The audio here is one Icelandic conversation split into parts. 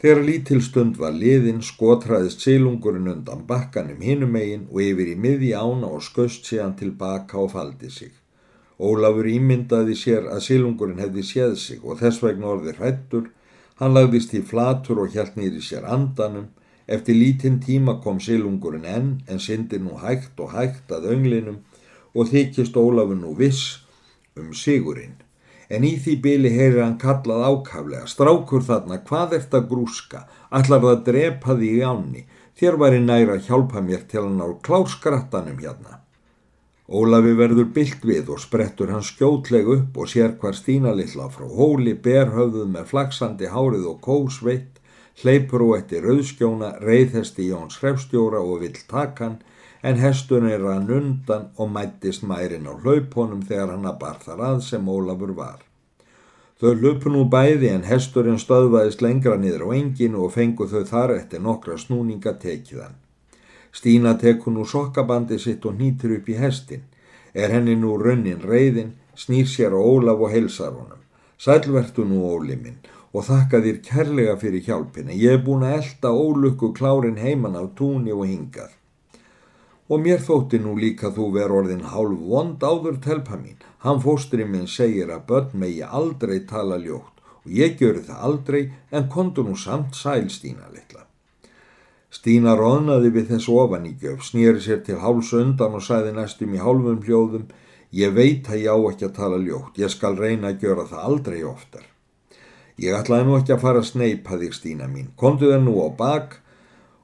Þegar lítil stund var liðin skotraðist silungurinn undan bakkanum hinumegin og yfir í miði ána og skust síðan tilbaka og faldi sig. Ólafur ímyndaði sér að silungurinn hefði séð sig og þess vegna orði hrættur. Hann lagðist í flatur og hjælt nýri sér andanum. Eftir lítinn tíma kom silungurinn enn en syndi nú hægt og hægt að önglinum og þykist Ólafur nú viss um sigurinn. En í því byli heyrir hann kallað ákaflega. Strákur þarna, hvað ert að grúska? Ætlar það að drepa því í áni? Þér væri næra að hjálpa mér til hann á kláskrattanum hérna. Ólafi verður byllt við og sprettur hann skjótleg upp og sér hvar Stína litla frá hóli berhöfðuð með flaksandi hárið og kósveitt, hleypur og eftir rauðskjóna, reyðhesti Jóns hrefstjóra og vill takan en hestun er hann undan og mættist mærin á hlaupunum þegar hann að bar þar að sem Ólafur var. Þau lupu nú bæði en hesturinn stöðvaðist lengra niður á enginu og fengu þau þar eftir nokkra snúninga tekiðan. Stína tekur nú sokkabandi sitt og nýtur upp í hestin. Er henni nú runnin reyðin, snýr sér á Ólaf og heilsar honum. Sælvertu nú Óli minn og þakka þér kærlega fyrir hjálpina. Ég hef búin að elda ólukku klárin heiman af túni og hingað. Og mér þótti nú líka þú ver orðin hálf vond áður telpa mín. Hann fóstri minn segir að börn megi aldrei tala ljótt og ég gjöru það aldrei en kontu nú samt sælstína litla. Stína róðnaði við þessu ofan í gjöf, snýri sér til háls undan og sæði næstum í hálfum hljóðum Ég veit að ég á ekki að tala ljótt, ég skal reyna að gjöra það aldrei oftar. Ég ætlaði nú ekki að fara að sneipa þig Stína mín, kontu þér nú á bak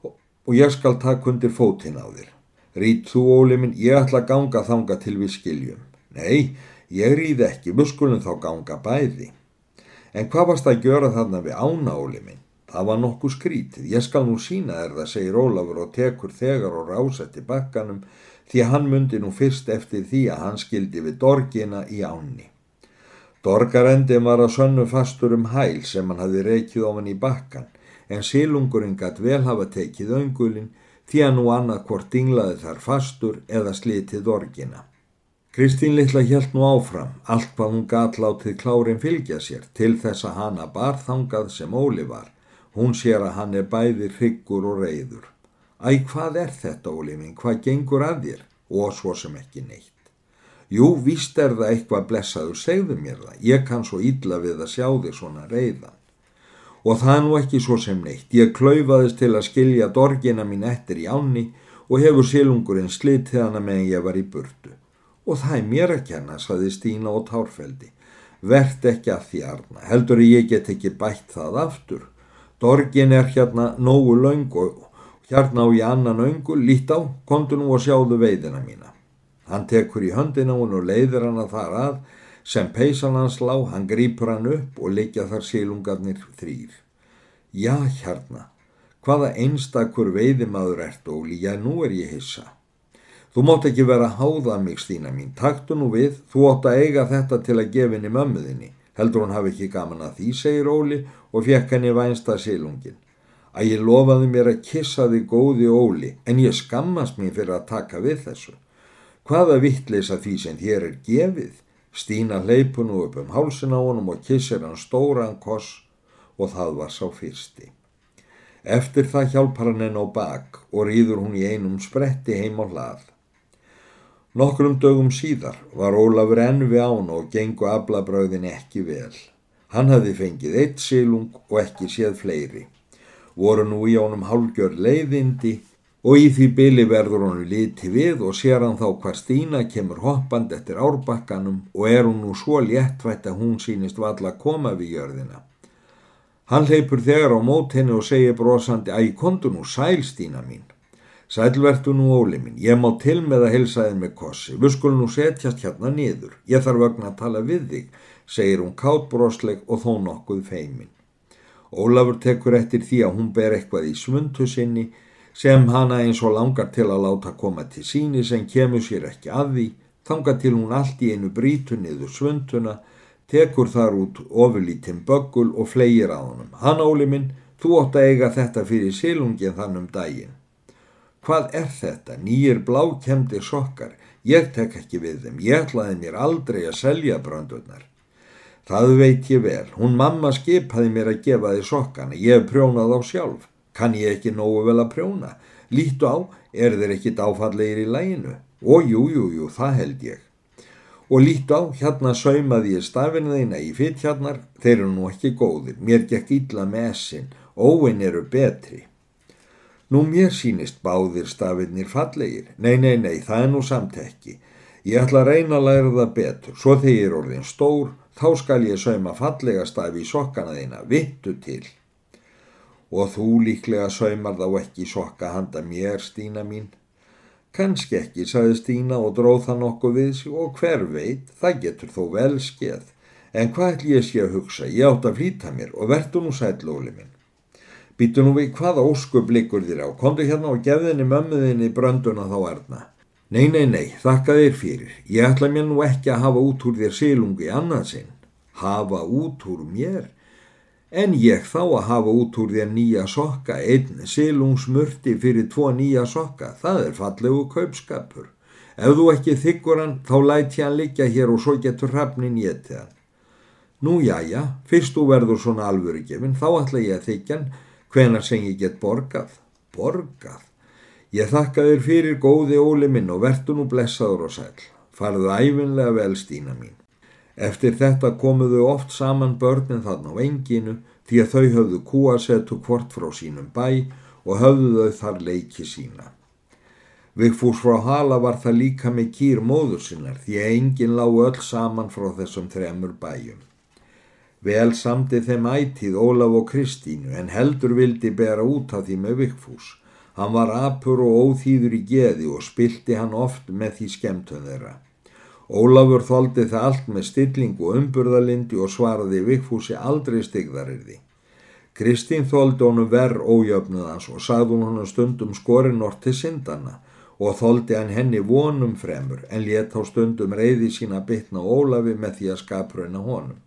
og ég skal taka undir fótinn á þér. Rít þú Óli minn, ég ætla að ganga þanga til við skiljum. Nei, ég rýð ekki, við skulum þá ganga bæði. En hvað varst að gjöra þarna við ána Óli minn? Það var nokkuð skrítið. Ég skal nú sína þér það, segir Ólafur og tekur þegar og rásetti bakkanum því að hann myndi nú fyrst eftir því að hann skildi við dorgina í ánni. Dorgarendi var að sönnu fastur um hæl sem hann hafi reykið ofan í bakkan en sílungurinn gætt vel hafa tekið öngulinn því að nú annað hvort dinglaði þar fastur eða slitið dorgina. Kristín litla hjælt nú áfram, allt hvað hún gætt látið klárin fylgja sér til þess að hana bar þangað sem Óli var Hún sér að hann er bæði hryggur og reyður. Æ, hvað er þetta, Óli minn? Hvað gengur að þér? Og svo sem ekki neitt. Jú, víst er það eitthvað blessaður, segðu mér það. Ég kann svo ítla við að sjá þig svona reyðan. Og það nú ekki svo sem neitt. Ég klaufaðist til að skilja dorgina mín eftir í áni og hefur silungurinn slitið hana meðan ég var í burtu. Og það er mér að kenna, saði Stína og Tárfeldi. Vert ekki að því arna. Heldur ég get ekki bætt það aftur. Dorgin er hérna nógu laung og hérna á ég annan öngu, lít á, kontu nú og sjáðu veiðina mína. Hann tekur í höndina hún og leiðir hann að þar að, sem peysan hans lá, hann grýpur hann upp og leikja þar sílungarnir þrýr. Já, hérna, hvaða einstakur veiðimaður ert, Óli, já, nú er ég hissa. Þú mátt ekki vera að háða mig, Stína mín, taktu nú við, þú átt að eiga þetta til að gefinni mömmuðinni. Heldur hún hafi ekki gaman að því, segir Óli og fekk henni vænsta sílungin. Að ég lofaði mér að kissa þig góði Óli en ég skammast mér fyrir að taka við þessu. Hvaða vittleisa því sem þér er gefið? Stína hleypun og upp um hálsin á honum og kissir hann stóran koss og það var sá fyrsti. Eftir það hjálpar hann henn á bak og rýður hún í einum spretti heim á hlað. Nokkrum dögum síðar var Ólafur enn við án og gengu aflabröðin ekki vel. Hann hafði fengið eitt sílung og ekki séð fleiri. Voru nú í ánum hálgjör leiðindi og í því byli verður honum liti við og sér hann þá hvar Stína kemur hoppand eftir árbakkanum og er hún nú svo léttvætt að hún sínist valla að koma við jörðina. Hann leipur þegar á mót henni og segir brosandi ég kontu nú sæl Stína mín. Sælvertu nú óli minn, ég má til með að helsa þið með kossi, við skulum nú setjast hérna niður, ég þarf vögn að tala við þig, segir hún kátbrosleg og þó nokkuð feimin. Ólafur tekur eftir því að hún ber eitthvað í svundu sinni sem hana eins og langar til að láta koma til síni sem kemur sér ekki að því, þanga til hún allt í einu brítu niður svunduna, tekur þar út ofurlítinn böggul og flegir á honum. Hann óli minn, þú ótt að eiga þetta fyrir silungin þann um daginn. Hvað er þetta? Nýjir blákemdir sokkar. Ég tek ekki við þeim. Ég ætlaði mér aldrei að selja bröndurnar. Það veit ég vel. Hún mamma skipaði mér að gefa þið sokkana. Ég hef prjónað á sjálf. Kann ég ekki nógu vel að prjóna? Lítu á, er þeir ekki dáfallegir í læginu? Og jú, jú, jú, það held ég. Og lítu á, hérna saumaði ég stafinu þeina í fyrt hjarnar. Þeir eru nú ekki góðir. Mér gekk illa með essin. Óin eru betri. Nú mér sínist báðir stafinnir fallegir. Nei, nei, nei, það er nú samt ekki. Ég ætla að reyna að læra það betur. Svo þegar ég er orðin stór þá skal ég sauma fallega stafi í sokkana þína, vittu til. Og þú líklega saumar þá ekki sokka handa mér, Stína mín. Kanski ekki, saði Stína og dróð það nokkuð við sig og hver veit, það getur þó vel skeið. En hvað ætlum ég sé að hugsa? Ég átt að flýta mér og verður nú sætlóli minn. Býtu nú við hvaða óskup likur þér á, komdu hérna og gefðinni mömmuðinni brönduna þá erna. Nei, nei, nei, þakka þér fyrir. Ég ætla mér nú ekki að hafa út úr þér sílungi annað sinn. Hafa út úr mér? En ég þá að hafa út úr þér nýja sokka, einn sílungsmurti fyrir tvo nýja sokka. Það er fallegu kaupskapur. Ef þú ekki þykkur hann, þá læti hann liggja hér og svo getur hrafnin getið hann. Nú já, já, fyrst þú verður svona alvöru gefin, þá ætla ég að þykja hann hvena sem ég get borgað. Borgað? Ég þakka þér fyrir góði óli minn og vertu nú blessaður og sæl. Farðu æfinlega vel Stína mín. Eftir þetta komuðu oft saman börnin þarna á enginu því að þau höfðu kúasettu hvort frá sínum bæ og höfðu þau þar leiki sína. Vigfús frá Hala var það líka með kýr móður sinnar því að enginn lág öll saman frá þessum þremur bæjum. Vel samdi þeim ætið Ólaf og Kristínu en heldur vildi bera út af því með Vigfús Hann var apur og óþýður í geði og spilti hann oft með því skemtun þeirra. Ólafur þóldi það allt með stilling og umburðalindi og svaraði vikfúsi aldrei stigðarirði. Kristín þóldi honum verð ójöfnuðans og sagði hún stundum skorinort til syndana og þóldi hann henni vonum fremur en let á stundum reyði sína bitna Ólafi með því að skapröina honum.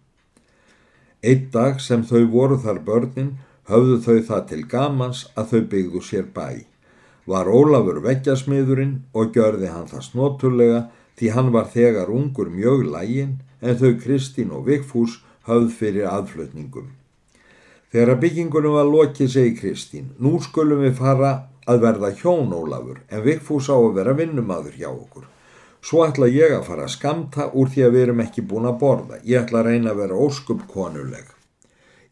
Eitt dag sem þau voru þar börnin höfðu þau það til gamans að þau byggðu sér bæ. Var Ólafur vekkjasmiðurinn og gjörði hann það snoturlega því hann var þegar ungur mjög lægin en þau Kristín og Vigfús höfð fyrir aðflutningum. Þegar byggingunum var lokið segi Kristín, nú skulum við fara að verða hjón Ólafur en Vigfús á að vera vinnumadur hjá okkur. Svo ætla ég að fara að skamta úr því að við erum ekki búin að borða. Ég ætla að reyna að vera óskup konuleg.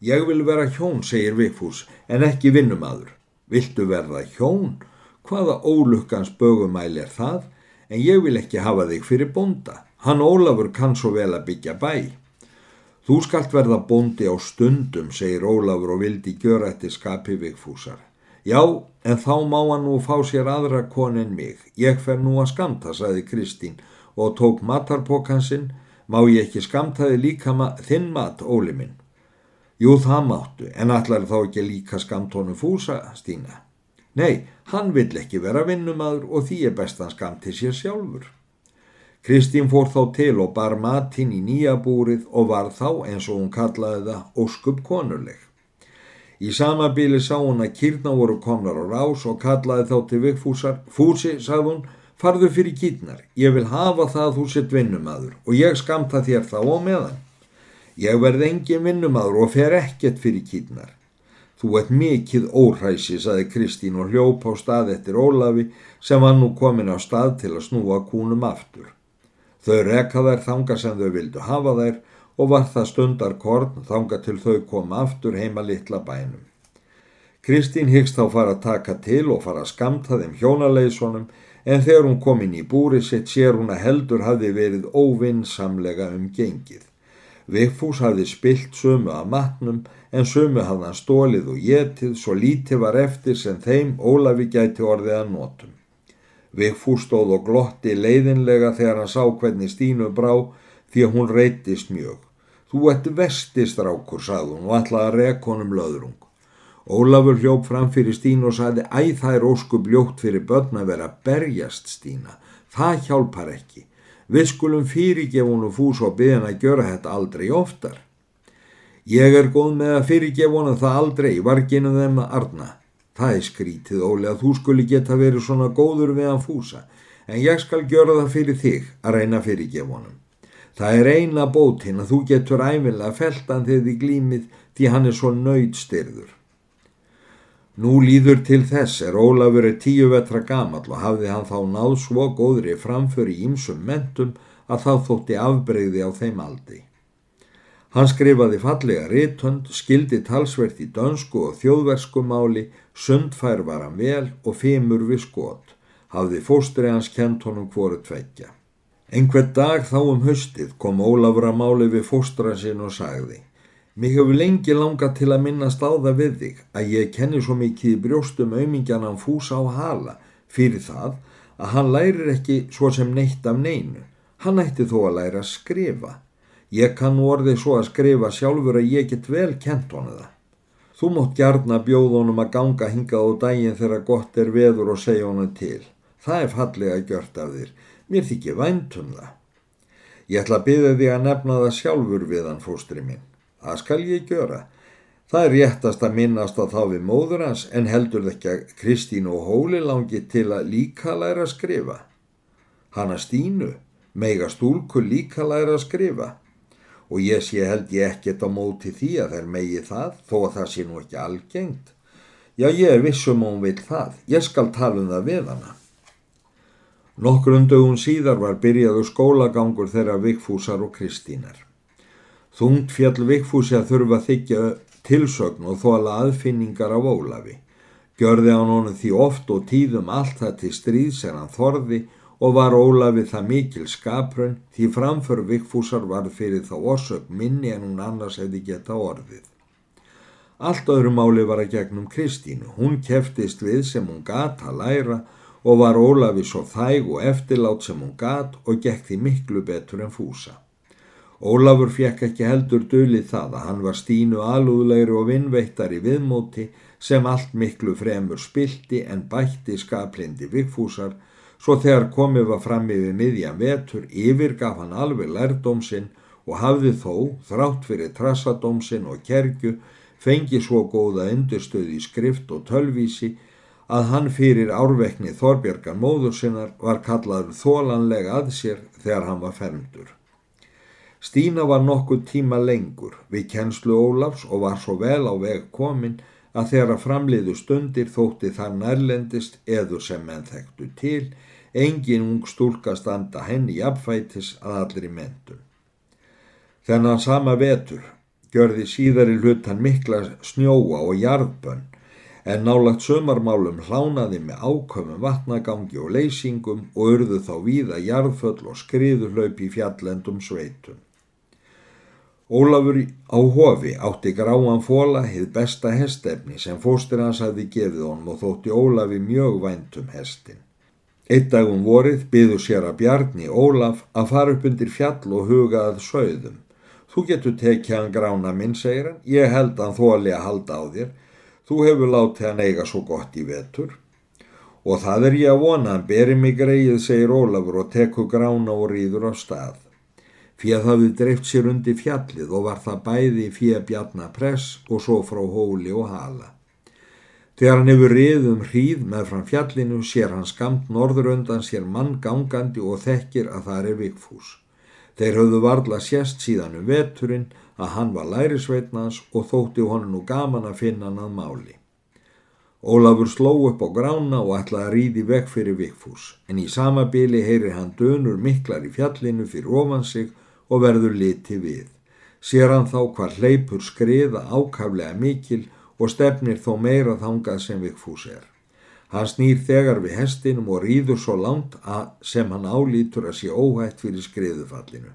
Ég vil vera hjón, segir Vigfús, en ekki vinnumadur. Viltu verða hjón? Hvaða ólukkans bögumæli er það? En ég vil ekki hafa þig fyrir bonda. Hann Ólafur kann svo vel að byggja bæ. Þú skalt verða bondi á stundum, segir Ólafur og vildi gjöra eftir skapi Vigfúsar. Já, en þá má hann nú fá sér aðra kon en mig. Ég fer nú að skamta, sagði Kristín og tók matarpókansinn. Má ég ekki skamtaði líka ma þinn mat, Óli minn? Jú, það máttu, en allar þá ekki líka skamtónu fúsa, Stína. Nei, hann vill ekki vera vinnumadur og því er best að skamti sér sjálfur. Kristín fór þá til og bar matinn í nýja búrið og var þá, eins og hún kallaði það, óskup konuleg. Í sama bíli sá hún að kýrna voru komnar á rás og kallaði þá til vikfúsar. Fúsi, sagði hún, farðu fyrir kýrnar. Ég vil hafa það að þú sett vinnumadur og ég skamta þér þá á meðan. Ég verð engin vinnumadur og fer ekkert fyrir kýtnar. Þú ert mikið óhræsi, saði Kristín og hljópa á stað eftir Ólafi sem var nú komin á stað til að snúa kúnum aftur. Þau rekka þær þanga sem þau vildu hafa þær og var það stundar korn þanga til þau koma aftur heima litla bænum. Kristín hyggst þá fara að taka til og fara að skamta þeim hjónaleiðsonum en þegar hún kom inn í búri sitt sér hún að heldur hafi verið óvinnsamlega um gengið. Vigfús hafði spilt sömu að matnum en sömu hafði hann stólið og getið svo lítið var eftir sem þeim Ólafi gæti orðið að nótum. Vigfús stóð og glotti leiðinlega þegar hann sá hvernig Stínu brá því að hún reytist mjög. Þú ert vestistrákur, sað hún og ætlaði að reka honum löðrung. Ólafur hljóp fram fyrir Stínu og saði æð það er óskup ljótt fyrir börn að vera berjast Stína. Það hjálpar ekki. Við skulum fyrirgefunum fús og byggja hann að gjöra þetta aldrei oftar. Ég er góð með að fyrirgefunum það aldrei, varginu þeim að arna. Það er skrítið ólega að þú skuli geta verið svona góður við hann fúsa, en ég skal gjöra það fyrir þig að reyna fyrirgefunum. Það er eina bótin að þú getur æfinlega feltan þegar þið glýmið því hann er svo nöytstyrður. Nú líður til þess er Ólafur er tíu vetra gamal og hafði hann þá náð svo góðri framför í ýmsum mentum að þá þótti afbreyði á þeim aldri. Hann skrifaði fallega rítönd, skildi talsvert í dönsku og þjóðverskumáli, sundfær var hann vel og femur við skot, hafði fóstri hans kent honum hvoru tveggja. Einhver dag þá um höstið kom Ólafur að máli við fóstra sinn og sagði Mér hefur lengi langað til að minnast á það við þig að ég kenni svo mikið í brjóstum aumingjanan fúsa á hala fyrir það að hann lærir ekki svo sem neitt af neinu. Hann ætti þó að læra að skrifa. Ég kann orðið svo að skrifa sjálfur að ég get vel kent honu það. Þú mótt gjarna bjóð honum að ganga hingað á daginn þegar gott er veður og segja honum til. Það er fallega gjört af þér. Mér þykir vænt um það. Ég ætla að byggja þig að nefna það sjálfur við hann fóstri minn. Það skal ég gjöra. Það er réttast að minnast á þá við móður hans en heldur ekki að Kristín og Hóli langi til að líka læra að skrifa. Hanna Stínu, meiga stúlku líka læra að skrifa. Og ég sé held ég ekkert á móti því að þær megi það, þó að það sé nú ekki algengt. Já, ég er vissum og hún vil það. Ég skal tala um það við hana. Nokkrundugum síðar var byrjaðu skólagangur þeirra Vigfúsar og Kristínar. Þungt fjall Vigfúsi að þurfa þykja tilsögn og þóla aðfinningar af Ólafi. Gjörði hann honum því oft og tíðum allt það til stríðs en hann þorði og var Ólafi það mikil skaprun því framför Vigfúsar var fyrir þá orsök minni en hún annars hefði geta orðið. Allt öðru máli var að gegnum Kristínu. Hún keftist við sem hún gata læra og var Ólafi svo þæg og eftirlátt sem hún gat og gekk því miklu betur en fúsa. Ólafur fekk ekki heldur dölið það að hann var stínu alúðlegri og vinnveittar í viðmóti sem allt miklu fremur spilti en bætti skaplindi vikfúsar svo þegar komið var fram yfir miðjan vetur yfirgaf hann alveg lærdómsinn og hafði þó, þrátt fyrir trassadómsinn og kergu, fengi svo góða endurstöð í skrift og tölvísi að hann fyrir árvekni Þorbjörgan móður sinnar var kallaður þólanlega að sér þegar hann var fermdur. Stína var nokkuð tíma lengur við kennslu Ólafs og var svo vel á veg komin að þegar að framliðu stundir þótti þar nærlendist eður sem menn þekktu til, engin ung stúlka standa henni í apfætis að allir í mentun. Þennan sama vetur gjörði síðari hlutan mikla snjóa og jarðbönn en nálagt sömarmálum hlánaði með ákömmum vatnagangi og leysingum og urðu þá víða jarðföll og skriðuhlaup í fjallendum sveitum. Ólafur á hofi átti gráan fóla hið besta hestefni sem fóstur hans hafi gefið honum og þótti Ólafi mjög væntum hestin. Eitt dagum vorið byðu sér að Bjarni Ólaf að fara upp undir fjall og huga að sögðum. Þú getur tekið hann grána minn, segir hann, ég held hann þóli að halda á þér. Þú hefur látið hann eiga svo gott í vetur. Og það er ég að vona, hann beri mig greið, segir Ólafur og tekur grána og rýður á stað. Fér hafði dreift sér undir fjallið og var það bæði fér bjarnapress og svo frá hóli og hala. Þegar hann hefur riðum hríð með fram fjallinu sér hann skamt norður undan sér mann gangandi og þekkir að það er vikfús. Þeir höfðu varla sérst síðan um veturinn að hann var lærisveitnans og þótti honum nú gaman að finna hann að máli. Ólafur sló upp á grána og ætlaði að ríði vekk fyrir vikfús en í sama bili heyri hann dönur miklar í fjallinu fyrir ofan sig og verður liti við. Sér hann þá hvað hleypur skriða ákaflega mikil og stefnir þó meira þangað sem Vigfús er. Hann snýr þegar við hestinum og rýður svo langt sem hann álítur að sé óhætt fyrir skriðufallinu.